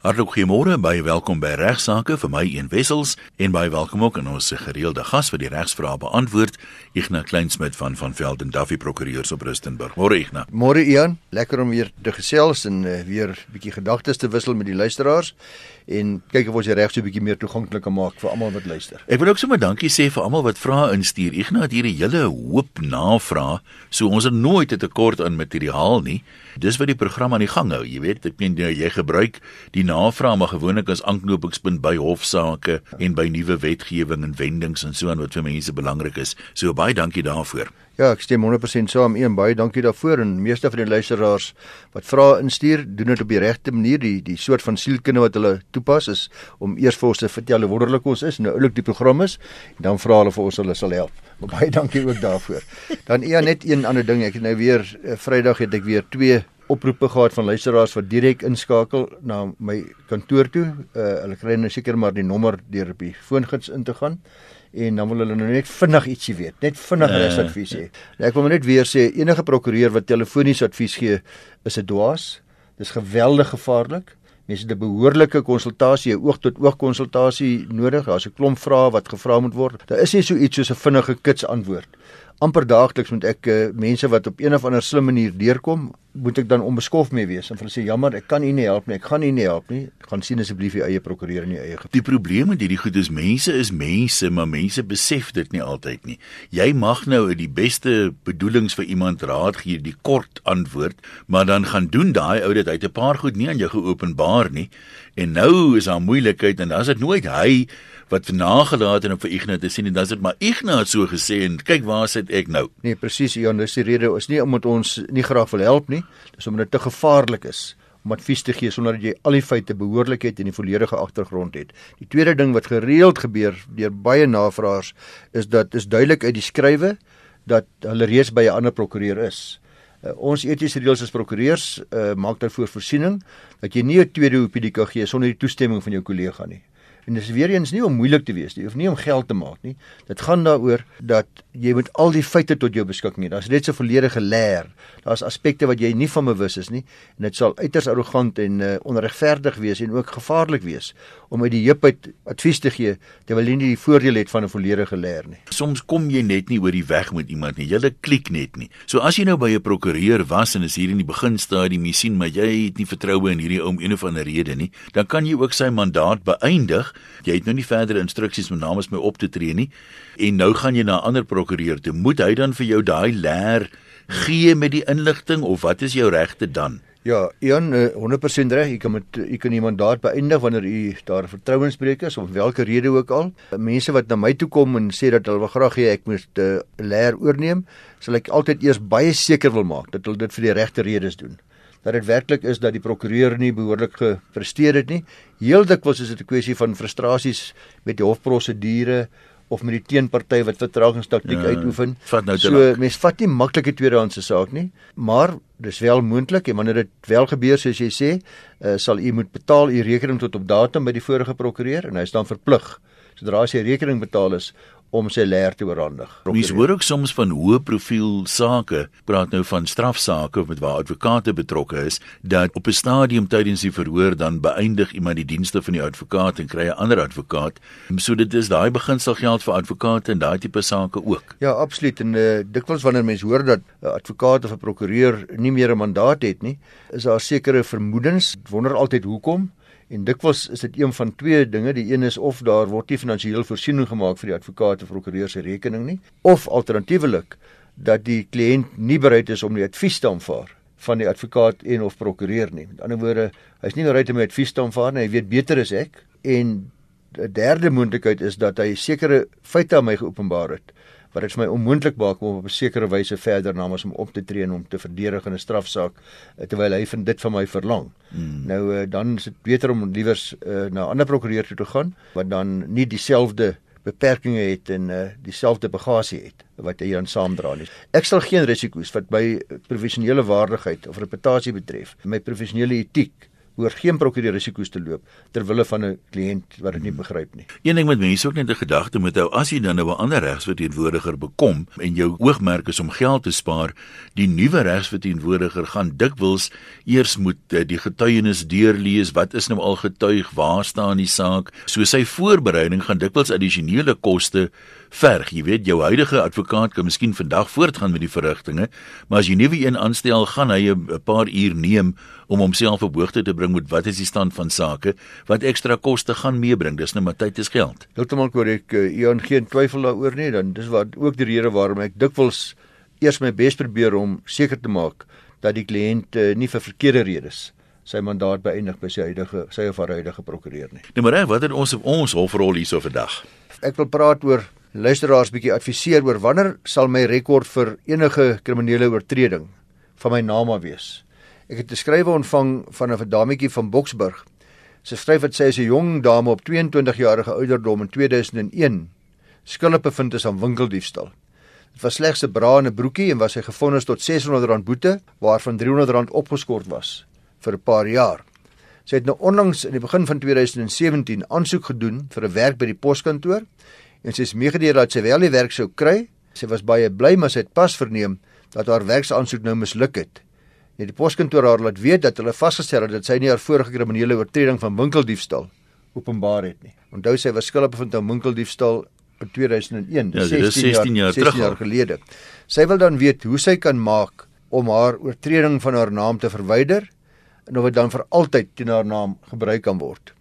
Hartlik goeiemôre, baie welkom by Regsake vir my een wessels en baie welkom ook aan ons gereelde gas vir die regsvrae beantwoord, Ignas Kleinsmid van van Velden Duffy Prokureurs op Rustenburg. Môre Ignas. Môre Ian, lekker om weer te gesels en uh, weer 'n bietjie gedagtes te wissel met die luisteraars en kyk of ons die reg so 'n bietjie meer toeganklik kan maak vir almal wat luister. Ek wil ook sommer dankie sê vir almal wat vrae instuur. Ignas het hier 'n hele hoop navrae, so ons het nooit 'n tekort aan materiaal nie. Dis wat die program aan die gang hou, jy weet, ek meen jy gebruik die navraag maar gewoonlik as aanknopingspunt by hofsaake en by nuwe wetgewing en wendings en so aan wat vir mense belangrik is. So baie dankie daarvoor. Ja, ek stem 100% saam. Een baie dankie daarvoor en meeste van die luisteraars wat vra instuur, doen dit op die regte manier. Die die soort van sielkunde wat hulle toepas is om eers vir ons te vertel hoe wonderlik ons is en nou oulik die program is en dan vra hulle vir ons hulle sal help. Maar baie dankie ook daarvoor. Dan ja, net een ander ding. Ek het nou weer uh, Vrydag het ek weer twee oproepe gehad van luisteraars wat direk inskakel na my kantoor toe. Uh, hulle kry nou seker maar die nommer deur op die foongids in te gaan en dan wil hulle nou net vinnig ietsie weet, net vinnig uh. advies hê. Nou, ek wil net weer sê enige prokureur wat telefonies advies gee is 'n dwaas. Dis geweldig gevaarlik. Mense het 'n behoorlike konsultasie, 'n oog tot oog konsultasie nodig. Daar's 'n klomp vrae wat gevra moet word. Daar is nie so iets soos 'n vinnige kits antwoord amper daagliks moet ek uh, mense wat op een of ander slim manier deurkom, moet ek dan onbeskof mee wees en hulle sê jammer, ek kan u nie help nie, ek gaan u nie help nie. Gaan sien asseblief u eie prokureur in u eie gebied. Die probleem met hierdie goed is mense is mense, maar mense besef dit nie altyd nie. Jy mag nou uit die beste bedoelings vir iemand raad gee, die kort antwoord, maar dan gaan doen daai ou dit uit 'n paar goed nie aan jou geopenbaar nie. En nou is daar moeilikheid en dan is dit nooit hy wat nagelaat en op vir Ignas te sien en dan dit maar Ignas so gesê en kyk waar sit ek nou. Nee, presies Jan, dis die rede is nie omdat ons nie graag wil help nie, dis omdat dit te gevaarlik is om advies te gee sonder dat jy al die feite behoorlik het en die volledige agtergrond het. Die tweede ding wat gereeld gebeur deur baie navraers is dat is duidelik uit die skrywe dat hulle reeds by 'n ander prokureur is. Uh, ons etiese reëls as prokureurs uh, maak daarvoor voorsiening dat jy nie 'n tweede opinie kan gee sonder die toestemming van jou kollega nie. En dis weer eens nie om moeilik te wees nie, of nie om geld te maak nie. Dit gaan daaroor dat jy met al die feite tot jou beskikking het. Daar's net so volledige leer. Daar's aspekte wat jy nie van bewus is nie en dit sal uiters arrogant en uh, onregverdig wees en ook gevaarlik wees om uit die heup uit advies te gee terwyl jy nie die voordeel het van 'n volledige leer nie. Soms kom jy net nie oor die weg met iemand nie. Jy klik net nie. So as jy nou by 'n prokureur was en is hier in die beginstadium, jy sien maar jy het nie vertroue in hierdie ou om een of ander rede nie, dan kan jy ook sy mandaat beëindig Jy het nou nie verdere instruksies met namens my op te tree nie en nou gaan jy na 'n ander prokureur toe. Moet hy dan vir jou daai leer gee met die inligting of wat is jou regte dan? Ja, Ian, 100% eh, reg. Jy kan met jy kan die mandaat beëindig wanneer u daar vertrouensbreuk is of watter rede ook al. Mense wat na my toe kom en sê dat hulle wil graag hê ek moet 'n uh, leer oorneem, sal ek altyd eers baie seker wil maak dat hulle dit vir die regte redes doen dat dit werklik is dat die prokureur nie behoorlik gepresteer het nie. Heel dikwels is dit 'n kwessie van frustrasies met die hofprosedure of met die teenparty wat vertragingstaktiek ja, uitoefen. Nou so mens vat nie maklike tweedehandse saak nie, maar dis wel moontlik en wanneer dit wel gebeur soos jy sê, uh, sal u moet betaal u rekening tot op datum by die vorige prokureur en hy is dan verplig sodra as jy rekening betaal is om sy leer te oorhandig. Mens hoor ook soms van hoë profiel sake, praat nou van strafsaake met waar advokate betrokke is, dat op 'n stadium tydens die verhoor dan beëindig iemand die dienste van die advokaat en kry 'n ander advokaat. So dit is daai beginsel geld vir advokate en daai tipe sake ook. Ja, absoluut. En uh, dikwels wanneer mense hoor dat 'n advokaat of 'n prokureur nie meer 'n mandaat het nie, is daar sekere vermoedens. Wonder altyd hoekom? En dikwels is dit een van twee dinge. Die een is of daar word nie finansiële voorsiening gemaak vir die advokaat of prokureur se rekening nie, of alternatiefelik dat die kliënt nie bereid is om die advies te aanvaar van die advokaat en of prokureur nie. Met ander woorde, hy's nie bereid om die advies te aanvaar nie. Hy weet beter as ek. En 'n derde moontlikheid is dat hy sekere feite aan my geopenbaar het wat dit vir my onmoontlik maak om op 'n sekere wyse verder namens hom op te tree en om te verdedig in 'n strafsaak eh, terwyl hy vind dit van my verlang. Hmm. Nou eh, dan is dit beter om liewers uh, na 'n ander prokureur toe te gaan wat dan nie dieselfde beperkings het en uh, dieselfde bagasie het wat hy dan saamdra nie. Ek sal geen risiko's wat by professionele waardigheid of reputasie betref, my professionele etiek hoor geen prokureur risiko's te loop ter wille van 'n kliënt wat dit nie begryp nie. Een ding wat mense ook net 'n gedagte moet hou, as jy dan nou 'n ander regsverteenwoordiger bekom en jou oogmerk is om geld te spaar, die nuwe regsverteenwoordiger gaan dikwels eers moet eh, die getuienis deurlees, wat is nou al getuig, waar staan die saak, so sy voorbereiding gaan dikwels addisionele koste verg. Jy weet, jou huidige advokaat kan miskien vandag voortgaan met die verrigtinge, maar as jy nuwe een aanstel, gaan hy 'n paar uur neem om homself op hoogte te bring met wat is die stand van sake, wat ekstra koste gaan meebring. Dis nou maar tyd is geld. Heeltemal korrek. Ian eh, geen twyfel daaroor nie. Dan dis wat ook die rede waarom ek dikwels eers my bes probeer om seker te maak dat die kliënt uh, nie vir verkeerde redes sy mandaat beëindig by sy huidige sy of haar huidige prokureur nie. Nou maar, wat het ons op ons hofrol hierso vandag? Ek wil praat oor luisteraars bietjie adviseer oor wanneer sal my rekord vir enige kriminele oortreding van my naam af wees. Ek het 'n skrywe ontvang van 'n dametjie van Boksburg. Sy skryf dat sy is 'n jong dame op 22 jarige ouderdom in 2001 skuldig bevind is aan winkeldiefstal. Dit was slegs 'n bra en 'n broekie en was sy gefonnis tot R600 boete waarvan R300 opgeskort was vir 'n paar jaar. Sy het nou onlangs in die begin van 2017 aansoek gedoen vir 'n werk by die poskantoor en sy is meegedeel dat sy wel die werk sou kry. Sy was baie bly maar sy het pas verneem dat haar werksaansoek nou misluk het het die poskantoor haar laat weet dat hulle vasgestel het dat sy nie haar vorige kriminele oortreding van winkeldiefstal openbaar het nie. Onthou sy was skuldig bevind aan winkeldiefstal in 2001, ja, 16, 16 jaar, jaar 16 jaar gelede. Sy wil dan weet hoe sy kan maak om haar oortreding van haar naam te verwyder en of dit dan vir altyd teen haar naam gebruik kan word.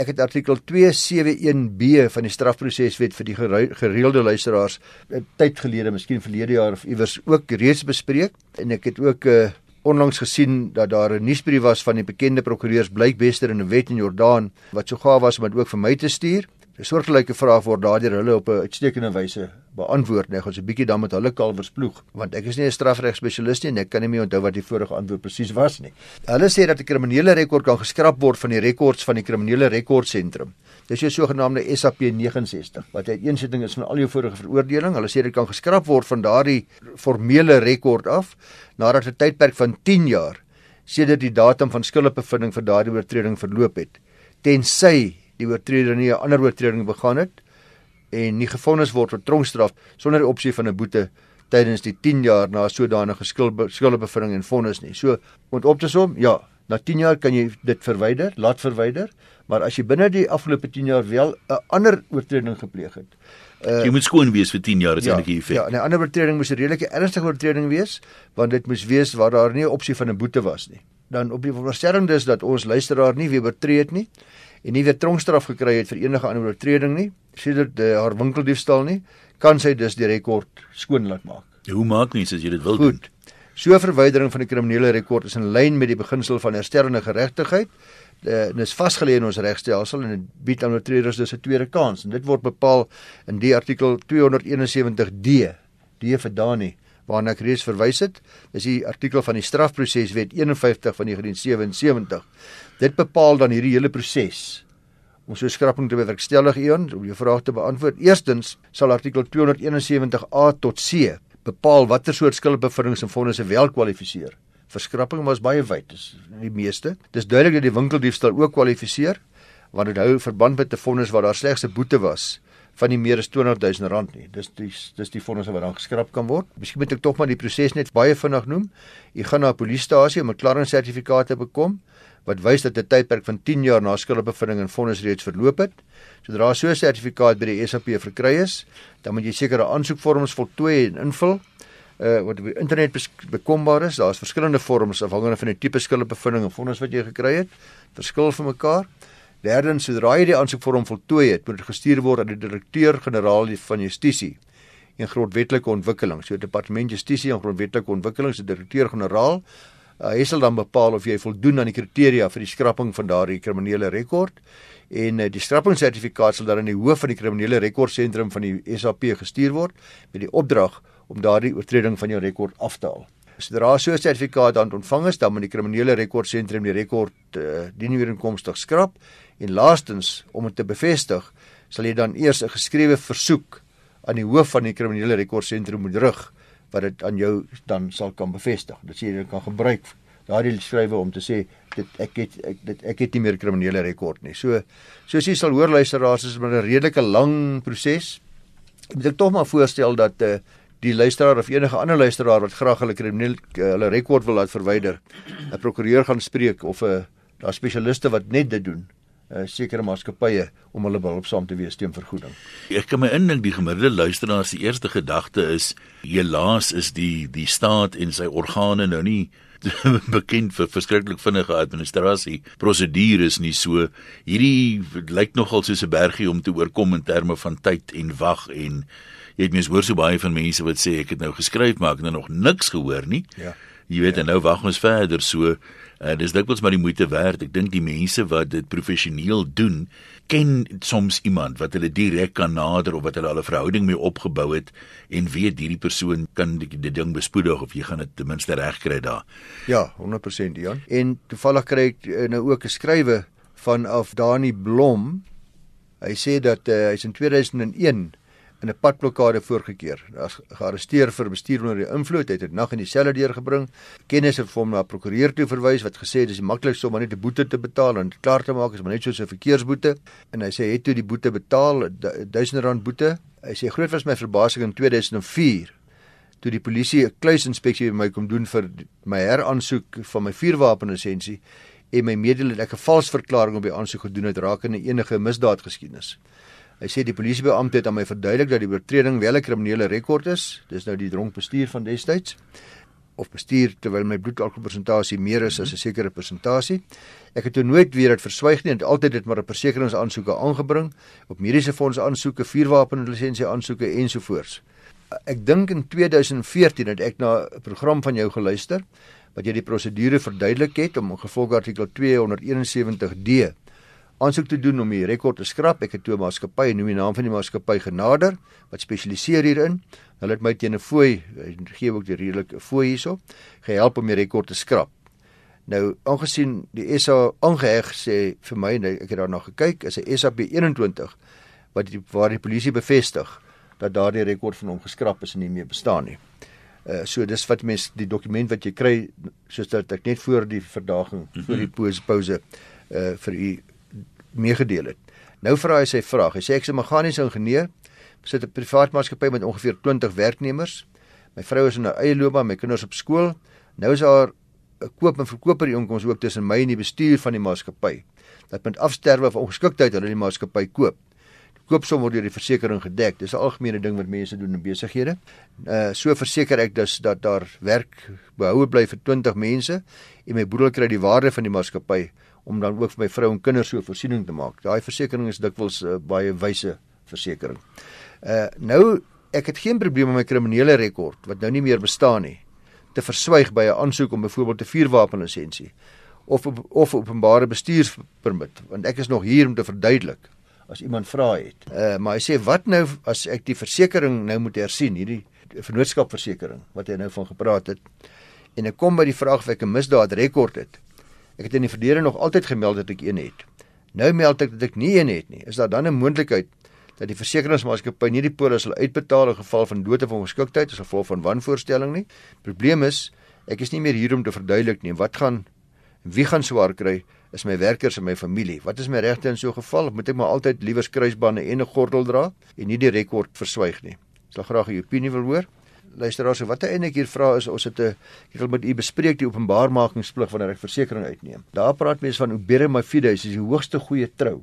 Ek het artikel 271B van die strafproseswet vir die gereelde luisteraars 'n tyd gelede, miskien verlede jaar of iewers ook reeds bespreek en ek het ook 'n uh, eh, onlangs gesien dat daar 'n nuusbrief was van die bekende prokureurs Blykbester in 'n wet in Jordaan wat so gaaf was om dit ook vir my te stuur. 'n Soortgelyke vraag word daardeur hulle op 'n uitstekende wyse beantwoord. Net ons 'n bietjie dan met hulle kalwers ploeg, want ek is nie 'n strafregspesialis nie en ek kan nie meer onthou wat die vorige antwoord presies was nie. Hulle sê dat 'n kriminele rekord kan geskraap word van die rekords van die kriminele rekordsentrum. Dis jou sogenaamde SAP 69 wat 'n eensetting is van al jou vorige veroordeling. Hulle sê dit kan geskraap word van daardie formele rekord af nadat 'n tydperk van 10 jaar sedert die datum van skuldbevinding vir daardie oortreding verloop het, tensy die oortreder nie 'n ander oortreding begaan het en nie gefonnis word vir tronkstraf sonder die opsie van 'n boete tydens die 10 jaar na sodanige skuldbevinding en vonnis nie. So, om op te som, ja, na 10 jaar kan jy dit verwyder, laat verwyder, Maar as jy binne die afgelope 10 jaar wel 'n ander oortreding gepleeg het. Uh, jy moet skoon wees vir 10 jaar as ja, enige effek. Ja, 'n ander oortreding moes 'n redelike ernstige oortreding wees, want dit moes wees waar daar nie 'n opsie van 'n boete was nie. Dan op die veronderstelling dus dat ons luisteraar nie weer oortree het nie en nie weer tronkstraf gekry het vir enige ander oortreding nie, sedert uh, haar winkeldiefstal nie, kan sy dus die rekord skoon laat maak. Hoe maak mens as jy dit wil Goed. doen? So 'n verwydering van die kriminele rekord is in lyn met die beginsel van herstellende geregtigheid uh, is vasgelê in ons regstelsel en dit bied aan oortreders dus 'n tweede kans en dit word bepaal in die artikel 271D D vir Dani waarna ek reeds verwys het is die artikel van die strafproseswet 51 van 1977 dit bepaal dan hierdie hele proses om so skrapping te bewerkstellig eon om jou vraag te beantwoord eerstens sal artikel 271A tot C bepaal watter soort skuldbevindings en fondse wel kwalifiseer Verskrapping was baie wyd, dis die meeste. Dis duidelik dat die winkeldiefstal ook kwalifiseer want dit hou verband met 'n vonnis waar daar slegs 'n boete was van nie meer as 200 000 rand nie. Dis dis dis die vonnis wat dan geskraap kan word. Miskien moet ek tog maar die proses net baie vinnig noem. Jy gaan na 'n polisiestasie om 'n klaringsertifikaat te bekom wat wys dat 'n tydperk van 10 jaar na skuldbevinding en vonnis reeds verloop het. Sodra so 'n sertifikaat by die SAP verkry is, dan moet jy sekere aansoekvorms voltooi en invul uh wat op die internet bekombaar is. Daar's verskillende vorms afhangende van die tipe skuldbevinding en vonnis wat jy gekry het. Verskil van mekaar. Derdens, sodra jy die aansoekvorm voltooi het, moet dit gestuur word aan die direkteur-generaal van Justisie en grondwetlike ontwikkeling. So departement Justisie en grondwetlike ontwikkeling se direkteur-generaal uh, hy sal dan bepaal of jy voldoen aan die kriteria vir die skrapping van daardie kriminele rekord en uh, die skrappingssertifikaat sal dan aan die hoof van die kriminele rekordsentrum van die SAP gestuur word met die opdrag om daardie oortreding van jou rekord af te haal. Sodra so 'n sertifikaat dan ontvang is, dan moet die kriminele rekordsentrum die rekord uh, dienooreenkomstig skrap en laastens om dit te bevestig, sal jy dan eers 'n geskrewe versoek aan die hoof van die kriminele rekordsentrum moet rig wat dit aan jou dan sal kan bevestig. Dit sê jy kan gebruik daardie skrywe om te sê dit ek het ek dit ek het nie meer kriminele rekord nie. So soos jy sal hoor luisteraars is maar 'n redelike lang proses. Ek moet ek tog maar voorstel dat uh, die luisteraar of enige ander luisteraar wat graag hulle kriminele uh, hulle rekord wil laat verwyder, 'n prokureur gaan spreek of 'n uh, daar spesialiste wat net dit doen uh, sekere maatskappye om hulle behulpsaam te wees teen vergoeding. Ek kan my indink die gemiddelde luisteraar se eerste gedagte is helaas is die die staat en sy organe nou nie bekend vir verskriklik vinnige administrasie prosedures nie so hierdie lyk nogal soos 'n bergie om te oorkom in terme van tyd en wag en jy het mens hoor so baie van mense wat sê ek het nou geskryf maar ek het nou nog niks gehoor nie ja jy weet ja. en nou wag ons verder so Uh, dis dikwels maar die moeite werd. Ek dink die mense wat dit professioneel doen, ken soms iemand wat hulle direk kan nader of wat hulle al 'n verhouding mee opgebou het en weet hierdie persoon kan die, die ding bespoedig of jy gaan dit ten minste regkry daar. Ja, 100% Jan. En toevallig kry ek uh, nou ook 'n skrywe van af Dani Blom. Hy sê dat uh, hy's in 2001 in 'n padblokkade voorgekeer. Hy's gearresteer vir bestuur onder die invloed. Hy het dit nag in die selle deurgebring. Kennis het hom na 'n prokureur toe verwys wat gesê het dis maklikste om net 'n boete te betaal en klaar te maak is maar net so 'n verkeersboete. En hy sê hy het toe die boete betaal, 1000 rand boete. Hy sê groot was my verbasing in 2004 toe die polisie 'n kluisinspeksie by my kom doen vir my heraansoek van my vuurwapenlisensie en my mededeel het ek 'n vals verklaring op die aansoek gedoen het rakende enige misdaadgeskiedenis. Hy sê die polisiebeampte het aan my verduidelik dat die oortreding wel 'n kriminele rekord is. Dis nou die dronk bestuur van destyds of bestuur terwyl my bloedalkoholpersentasie meer is as 'n sekere persentasie. Ek het toe nooit weer dit verswyg nie en altyd dit maar 'n versekeringsaansoeke aangebring op mediese fondse aansoeke, vuurwapenlisensie aansoeke ensovoorts. Ek dink in 2014 het ek na 'n program van jou geluister wat jy die prosedure verduidelik het om gevolg artikel 271D aansoek te doen om die rekord te skrap. Ek het toe 'n maatskappy, noem die naam van die maatskappy genader wat spesialiseer hierin. Hulle het my teen 'n fooi, gee ook die redelike fooi hierso, gehelp om die rekord te skrap. Nou, aangesien die SA aangeheg sê vir my, nee, ek het daarna gekyk, is 'n SAP 21 wat die waar die polisie bevestig dat daardie rekord van hom geskrap is en nie meer bestaan nie. Uh so dis wat mense die dokument wat jy kry soos dat ek net voor die verdaging, mm -hmm. voor die pause pause uh vir u meegedeel het. Nou vra hy sy vraag. Hy sê ek is 'n meganiese ingenieur, besit 'n privaat maatskappy met ongeveer 20 werknemers. My vrou is in 'n eie loopbaan, my kinders op skool. Nou is daar 'n koop en verkoper inkomste ook tussen my en die bestuur van die maatskappy. Dat met afsterwe of ongeskiktheid hulle die maatskappy koop. Die koopsom word deur die versekerings gedek. Dis 'n algemene ding wat mense doen in besighede. Uh so verseker ek dus dat daar werk behoue bly vir 20 mense en my broer kry die waarde van die maatskappy om dan ook vir my vrou en kinders so 'n voorsiening te maak. Daai versekerings is dikwels 'n uh, baie wyse versekerings. Uh nou ek het geen probleem met my kriminele rekord wat nou nie meer bestaan nie te verswyg by 'n aansoek om byvoorbeeld 'n vuurwapenlisensie of of openbare bestuurspermit want ek is nog hier om te verduidelik as iemand vra het. Uh maar hy sê wat nou as ek die versekerings nou moet hersien hierdie vennootskapversekering wat hy nou van gepraat het en ek kom by die vraag of ek 'n misdaad rekord het. Ek het in die verlede nog altyd gemeld dat ek een het. Nou meld ek dat ek nie een het nie. Is daar dan 'n moontlikheid dat die versekeringsmaatskappy nie die polis sal uitbetaal in geval van dood of ongeskiktheid as gevolg van wanvoorstelling nie? Probleem is, ek is nie meer hier om te verduidelik nie. Wat gaan wie gaan swaar kry? Is my werkers en my familie. Wat is my regte in so 'n geval? Moet ek maar altyd liewer kruisbande en 'n gordel dra en nie die rekord verswyg nie? Ek sal graag 'n opinie wil hoor luisteraars, wat hy eintlik hier vra is ons het 'n ek wil met u bespreek die openbaarmakingsplig wanneer ek versekerings uitneem. Daar praat mense van ubere my fides is die hoogste goeie trou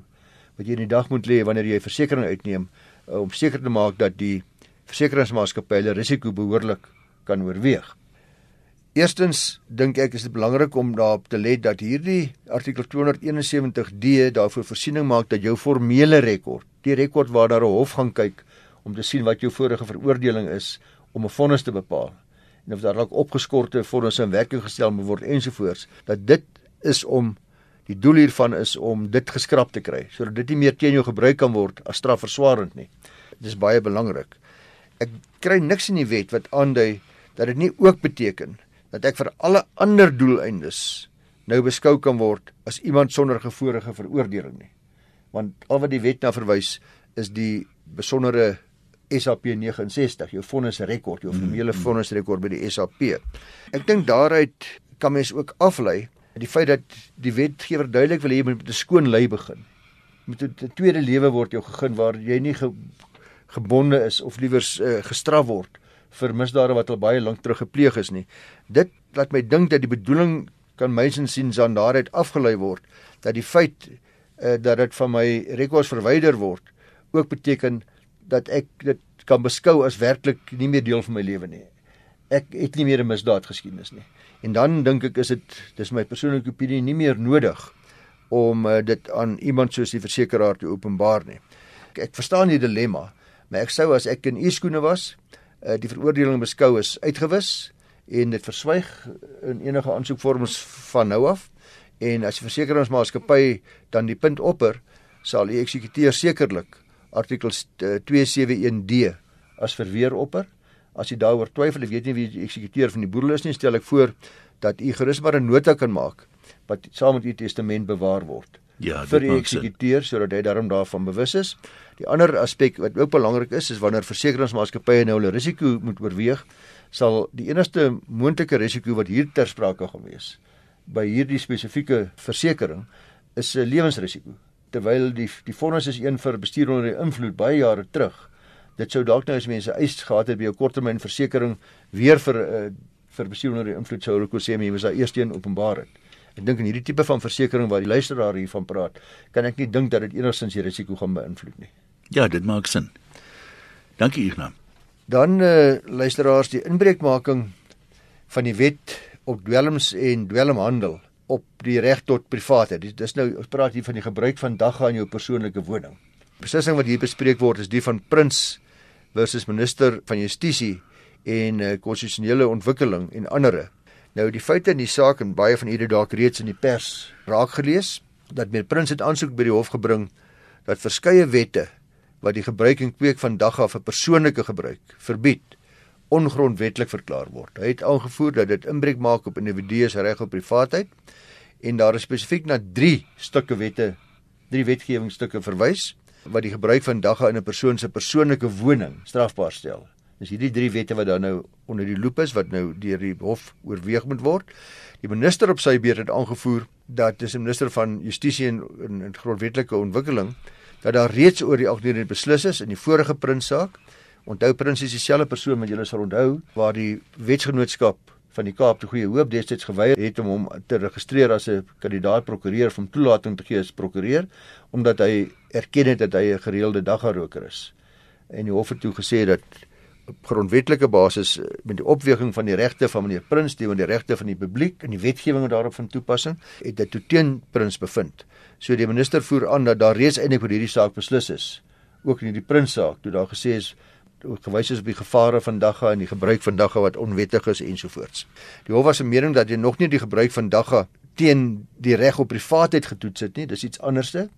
wat jy in die dag moet lê wanneer jy versekerings uitneem uh, om seker te maak dat die versekeringsmaatskappy hulle risiko behoorlik kan oorweeg. Eerstens dink ek is dit belangrik om daarop te let dat hierdie artikel 271D daarvoor voorsiening maak dat jou formele rekord, die rekord waar daar 'n hof gaan kyk om te sien wat jou vorige veroordeling is, om 'n vonnis te bepaal. En of daar dalk opgeskorte vonnisse in werking gestel moet word ensovoorts dat dit is om die doel hiervan is om dit geskraap te kry sodat dit nie meer teen jou gebruik kan word as strafverswarend nie. Dit is baie belangrik. Ek kry niks in die wet wat aandui dat dit nie ook beteken dat ek vir alle ander doeleindes nou beskou kan word as iemand sonder gevoelige veroordeling nie. Want al wat die wet na verwys is die besondere SAP 69, jou vonnisrekord, jou formele vonnisrekord by die SAP. Ek dink daaruit kan mens ook aflei die feit dat die wetgewer duidelik wil hê jy moet met 'n skoon lei begin. Met 'n tweede lewe word jou gegee waar jy nie ge, gebonde is of liewers uh, gestraf word vir misdade wat al baie lank terug gepleeg is nie. Dit laat my dink dat die bedoeling kan mens insiens aan daaruit afgelei word dat die feit uh, dat dit van my rekords verwyder word ook beteken dat ek dit kan beskou as werklik nie meer deel van my lewe nie. Ek het nie meer 'n misdaad geskiedenis nie. En dan dink ek is dit dis my persoonlike opinie nie meer nodig om uh, dit aan iemand soos die versekeraar te openbaar nie. Ek, ek verstaan die dilemma, maar ek sou as ek in u skoene was, uh, die veroordeling beskou as uitgewis en dit verswyg in enige aansoekvorms van nou af en as die versekeringsmaatskappy dan die punt opper sal die eksekuteur sekerlik artikel 271D as verweer opper. As jy daaroor twyfel, ek weet nie wie die eksekuteur van die boedel is nie, stel ek voor dat u gerus maar 'n nota kan maak wat saam met u testament bewaar word. Ja, vir die eksekuteur sodat hy daarom daarvan bewus is. Die ander aspek wat ook belangrik is, is wanneer versekeringsmaatskappye nou hulle risiko moet oorweeg, sal die enigste moontlike risiko wat hier ter sprake gaan wees by hierdie spesifieke versekering is 'n lewensrisiko terwyl die die vonnis is een vir bestuur onder die invloed baie jare terug. Dit sou dalk nou as mense eis gehad het by 'n korttermynversekering weer vir uh, vir bestuur onder die invloed sou hulle kon sê mense was daar eers teen openbaar het. Ek dink in hierdie tipe van versekering waar die luisteraar hiervan praat, kan ek nie dink dat dit enigstens die risiko gaan beïnvloed nie. Ja, dit maak sin. Dankie Ignas. Dan uh, luisteraars die inbreukmaking van die wet op dwelms en dwelmhandel op die reg tot privaatheid. Dis, nou ons praat hier van die gebruik van dagga in jou persoonlike woning. Die beslissing wat hier bespreek word is die van Prins versus minister van Justisie en uh, konstitusionele ontwikkeling en ander. Nou die feite in die saak en baie van hierdie dalk reeds in die pers raak gelees dat meer Prins het aansoek by die hof gebring dat verskeie wette wat die gebruik en kweek van dagga vir persoonlike gebruik verbied ongrondwettig verklaar word. Hy het aangevoer dat dit inbreuk maak op individue se reg op privaatheid en daar is spesifiek na 3 stukke wette, 3 wetgewingsstukke verwys wat die gebruik van dagga in 'n persoon se persoonlike woning strafbaar stel. Dis hierdie 3 wette wat dan nou onder die loop is wat nou deur die hof oorweeg moet word. Die minister op sy beurt het aangevoer dat dis 'n minister van Justisie en, en, en grondwetlike ontwikkeling dat daar reeds oor die agtergrond beslis is in die vorige prinssaak Onthou Prins is dieselfde persoon wat julle sal onthou waar die wetsgenootskap van die Kaap te Goeie Hoop destyds geweier het om hom te registreer as 'n kandidaat prokureur van toelating te gee as prokureur omdat hy erken het dat hy 'n gereelde daggaroker is. En die hof het toe gesê dat op grondwetlike basis met die opweging van die regte van meneer Prins teenoor die regte van die publiek en die wetgewing daarop van toepassing het dit toe teen Prins bevind. So die minister voer aan dat daar reeds eintlik oor hierdie saak beslis is, ook in die Prins saak, toe daar gesê is gewys is op die gevare van dagga en die gebruik van dagga wat onwettig is ensovoorts. Die hof was 'n mening dat jy nog nie die gebruik van dagga teen die reg op privaatheid getoets het nie, dis iets anderste.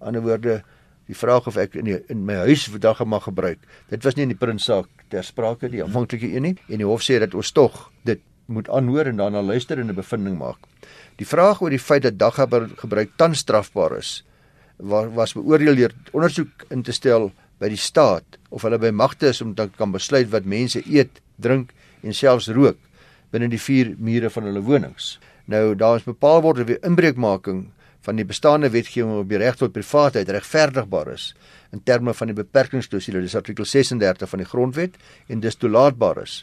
In ander woorde, die vraag of ek in die, in my huis dagga mag gebruik. Dit was nie in die prinssaak ter sprake die aanvanklike een nie en die hof sê dat ons tog dit moet aanhoor en daarna luister en 'n bevinding maak. Die vraag oor die feit dat dagga gebruik tans strafbaar is, was beoordeel deur ondersoek in te stel by die staat of hulle by magte is om te kan besluit wat mense eet, drink en selfs rook binne die vier mure van hulle wonings. Nou daar is bepaal word of die inbreukmaking van die bestaande wetgewing op die reg tot privaatheid regverdigbaar is in terme van die beperkingsklausule, dis artikel 36 van die grondwet en dis toelaatbaar is.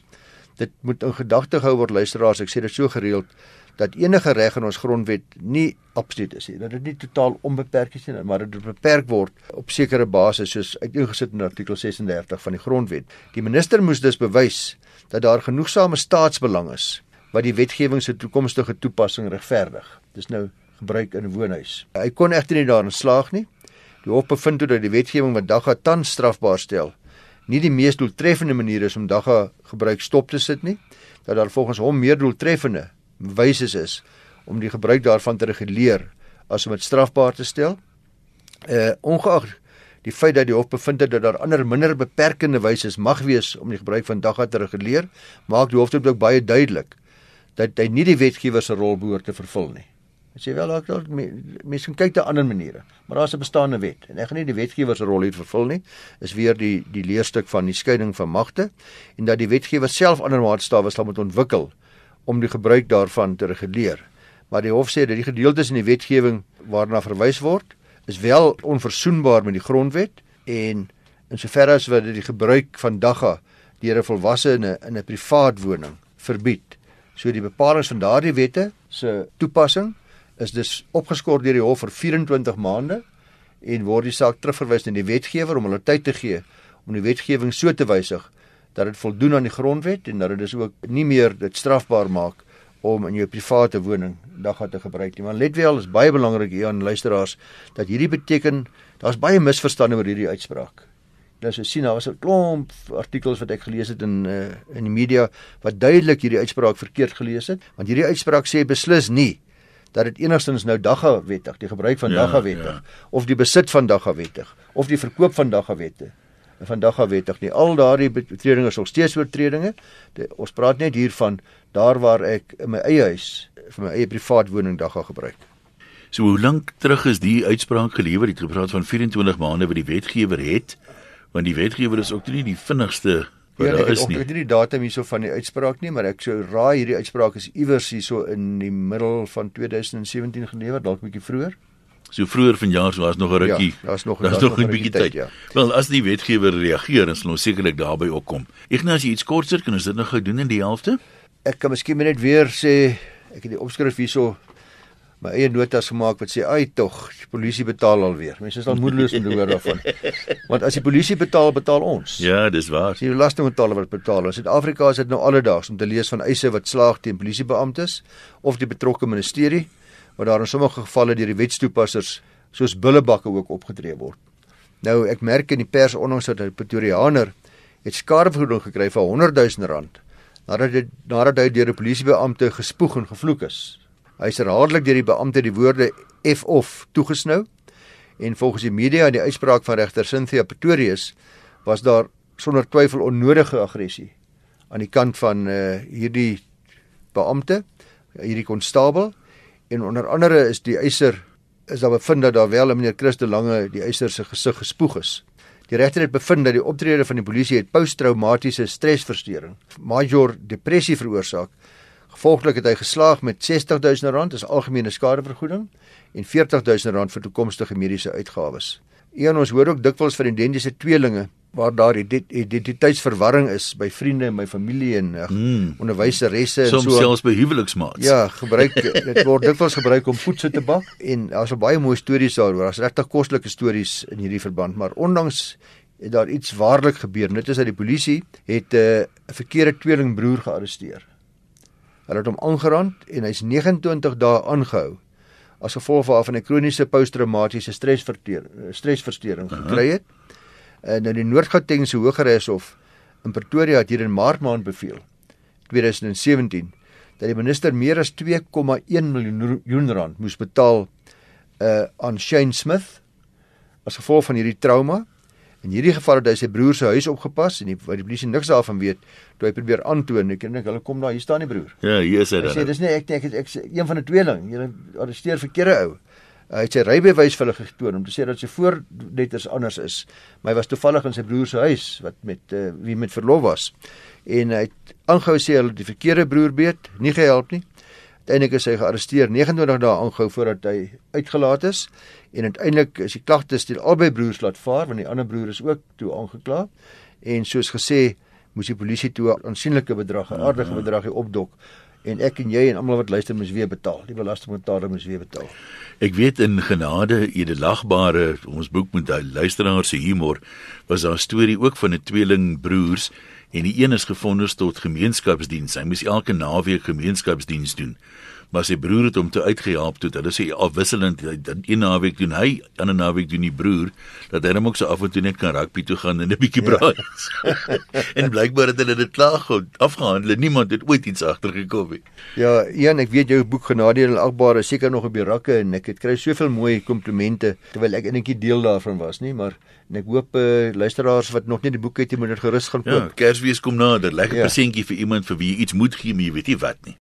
Dit moet in gedagte gehou word luisteraars, ek sê dit so gereeld dat enige reg in ons grondwet nie absoluut is nie. Dat dit nie totaal onbeperk is nie, maar dit beperk word op sekere basis soos uiteengesit in artikel 36 van die grondwet. Die minister moes dus bewys dat daar genoegsame staatsbelang is wat die wetgewing se toekomstige toepassing regverdig. Dis nou gebruik in 'n woonhuis. Hy kon egter nie daarin slaag nie. Die hof bevind toe dat die wetgewing wat dagga tans strafbaar stel, nie die mees doeltreffende manier is om dagga gebruik stop te sit nie, dat daar volgens hom meer doeltreffende wyses is om die gebruik daarvan te reguleer as om dit strafbaar te stel. Uh ongeag die feit dat die hof bevind het dat daar ander minder beperkende wyses mag wees om die gebruik van dagga te reguleer, maak die hof dit ook baie duidelik dat hy nie die wetgewer se rol behoort te vervul nie. Ek sê wel dalk mense kan kyk te ander maniere, maar daar's 'n bestaande wet en ek gaan nie die wetgewer se rol hier vervul nie. Is weer die die leerstuk van die skeiding van magte en dat die wetgewer self ander maatstawwe sal moet ontwikkel om die gebruik daarvan te reguleer. Maar die hof sê dat die gedeeltes in die wetgewing waarna verwys word, is wel onverzoenbaar met die grondwet en in soverre as wat die gebruik van dagga deur 'n volwassene in 'n privaat woning verbied. So die bepalinge van daardie wette se toepassing is dus opgeskort deur die hof vir 24 maande en word die saak terugverwys na die wetgewer om hulle tyd te gee om die wetgewing so te wysig dat dit voldoen aan die grondwet en dat dit dus ook nie meer dit strafbaar maak om in jou private woning dagga te gebruik nie. Maar let wel, is baie belangrik hier aan luisteraars dat hierdie beteken daar's baie misverstande oor hierdie uitspraak. Nou so sien daar was 'n klomp artikels wat ek gelees het in uh, in die media wat duidelik hierdie uitspraak verkeerd gelees het, want hierdie uitspraak sê beslis nie dat dit enigstens nou dagga wettig, die gebruik van ja, dagga wettig ja. of die besit van dagga wettig of die verkoop van dagga wette van dagga wettig nie. Al daardie oortredinge is nog steeds oortredinge. Ons praat net hier van daar waar ek in my eie huis vir my eie privaat woning dagga gebruik. So hoe lank terug is die uitspraak gelewer? Het gepraat van 24 maande wat die wetgewer het want die wetgewer is ook nie die vinnigste ja, daar is nie. Ek weet nie die datum hierso van die uitspraak nie, maar ek sou raai hierdie uitspraak is iewers hierso in die middel van 2017 gelewer, dalk 'n bietjie vroeër. So vroeër vanjaar so was nog 'n rukkie. Ja, daar's nog daar's nog 'n bietjie tyd. Ja. Wel, as die wetgewer reageer, dan sal ons sekerlik daarby opkom. Ignas, jy iets korter, kan ons dit nog gou doen in die helfte? Ek kan miskien net weer sê ek het die opskrif hierso my eie notas gemaak wat sê ai tog die polisie betaal alweer. Mense is al moedeloos om te hoor daarvan. Want as die polisie betaal, betaal ons. Ja, dis waar. Die belastingbetaler wat betaal. In Suid-Afrika is dit nou alledaags om te lees van eise wat slaag teen polisiebeamptes of die betrokke ministerie waar daar in sommige gevalle deur die wetstoepassers soos bullebakke ook opgetree word. Nou ek merk in die pers onlangs dat 'n Pretoriaaner het skadevergoeding gekry van 100 000 rand nadat hy nadat hy deur 'n polisiebeampte gespoeg en gevloek is. Hy is herhaaldelik deur die beampte die woorde F of toegesnou en volgens die media en die uitspraak van regter Cynthia Pretorius was daar sonder twyfel onnodige aggressie aan die kant van uh, hierdie beampte, hierdie konstabel en onder andere is die eiser is daar bevind dat daar wel meneer Christo Lange die eiser se gesig gespoeg is. Die regter het bevind dat die optrede van die polisie het posttraumatiese stresversteuring, major depressie veroorsaak Gevolglik het hy geslaag met R60000 as algemene skadevergoeding en R40000 vir toekomstige mediese uitgawes. Een ons hoor ook dikwels van identiese tweelinge waar daar identiteitsverwarring is by vriende en my familie en hmm. onderwyseresse en so selfs by huweliksmaats. Ja, gebruik dit word dikwels gebruik om voedsel te bak en daar's baie mooi stories daaroor. Daar's regtig kostelike stories in hierdie verband, maar ondanks het daar iets waarlik gebeur. Dit is dat die polisie het eh, 'n uh, verkeerde tweelingbroer gearresteer. Hulle het hom aangerand en hy's 29 dae aangehou as gevolg waarvan hy kroniese posttraumatiese stresversteuring gekry het. En in die Noord-Gautengse Hooggeregshof in Pretoria het hier in Maart maand beveel 2017 dat die minister meer as 2,1 miljoen rand moes betaal uh aan Shane Smith as gevolg van hierdie trauma In hierdie geval het hy sy broer se huis opgepas en die die polisie niks daarvan weet toe hy probeer aantoon ek dink hulle kom daar hier staan die broer. Ja, hier is hy dan. Hy sê dis nie ek ek ek, ek, ek een van die tweeling. Jy arresteer verkeerde ou. Hy het sy rybewys vir hulle getoon om te sê dat sy voorletters anders is. Maar hy was toevallig in sy broer se huis wat met uh, wie met verlof was. En hy het aangehou sê hulle die verkeerde broer beet, nie gehelp nie. Uiteindelik is hy gearresteer 29 dae aangehou voordat hy uitgelaat is en uiteindelik is die klagte stel albei broers laat vaar want die ander broer is ook toe aangekla en soos gesê moes die polisie toe 'n aansienlike bedrag, 'n aardige bedrag hier opdok en ek en jy en almal wat luister moes weer betaal. Die belastingbetaler moes weer betaal. Ek weet in genade edelagbare ons boek met hy luisteraars se humor was daar 'n storie ook van 'n tweeling broers en die een is gefonnis tot gemeenskapsdiens. Hy moes elke naweek gemeenskapsdiens doen maar sy broer het hom toe uitgehelp toe. Hulle sê afwisselend dan een naweek doen hy, ander naweek doen die broer dat hy hom ook so af en toe net kan rugby toe gaan en 'n bietjie braai. Ja. en blykbaar het hulle dit klaar goed afgehandel. Niemand het ooit iets agtergekom nie. Ja, Ian, ek weet jou boek Genadeel Agbare seker nog op die rakke en ek het kry soveel mooi komplimente terwyl ek enetjie deel daarvan was, nie, maar en ek hoop uh, luisteraars wat nog nie die boek het, jy moet dit gerus gaan ja, koop. Ja, Kersfees kom nader. Lekker ja. presentjie vir iemand vir wie jy iets moet gee, maar jy weet nie wat nie.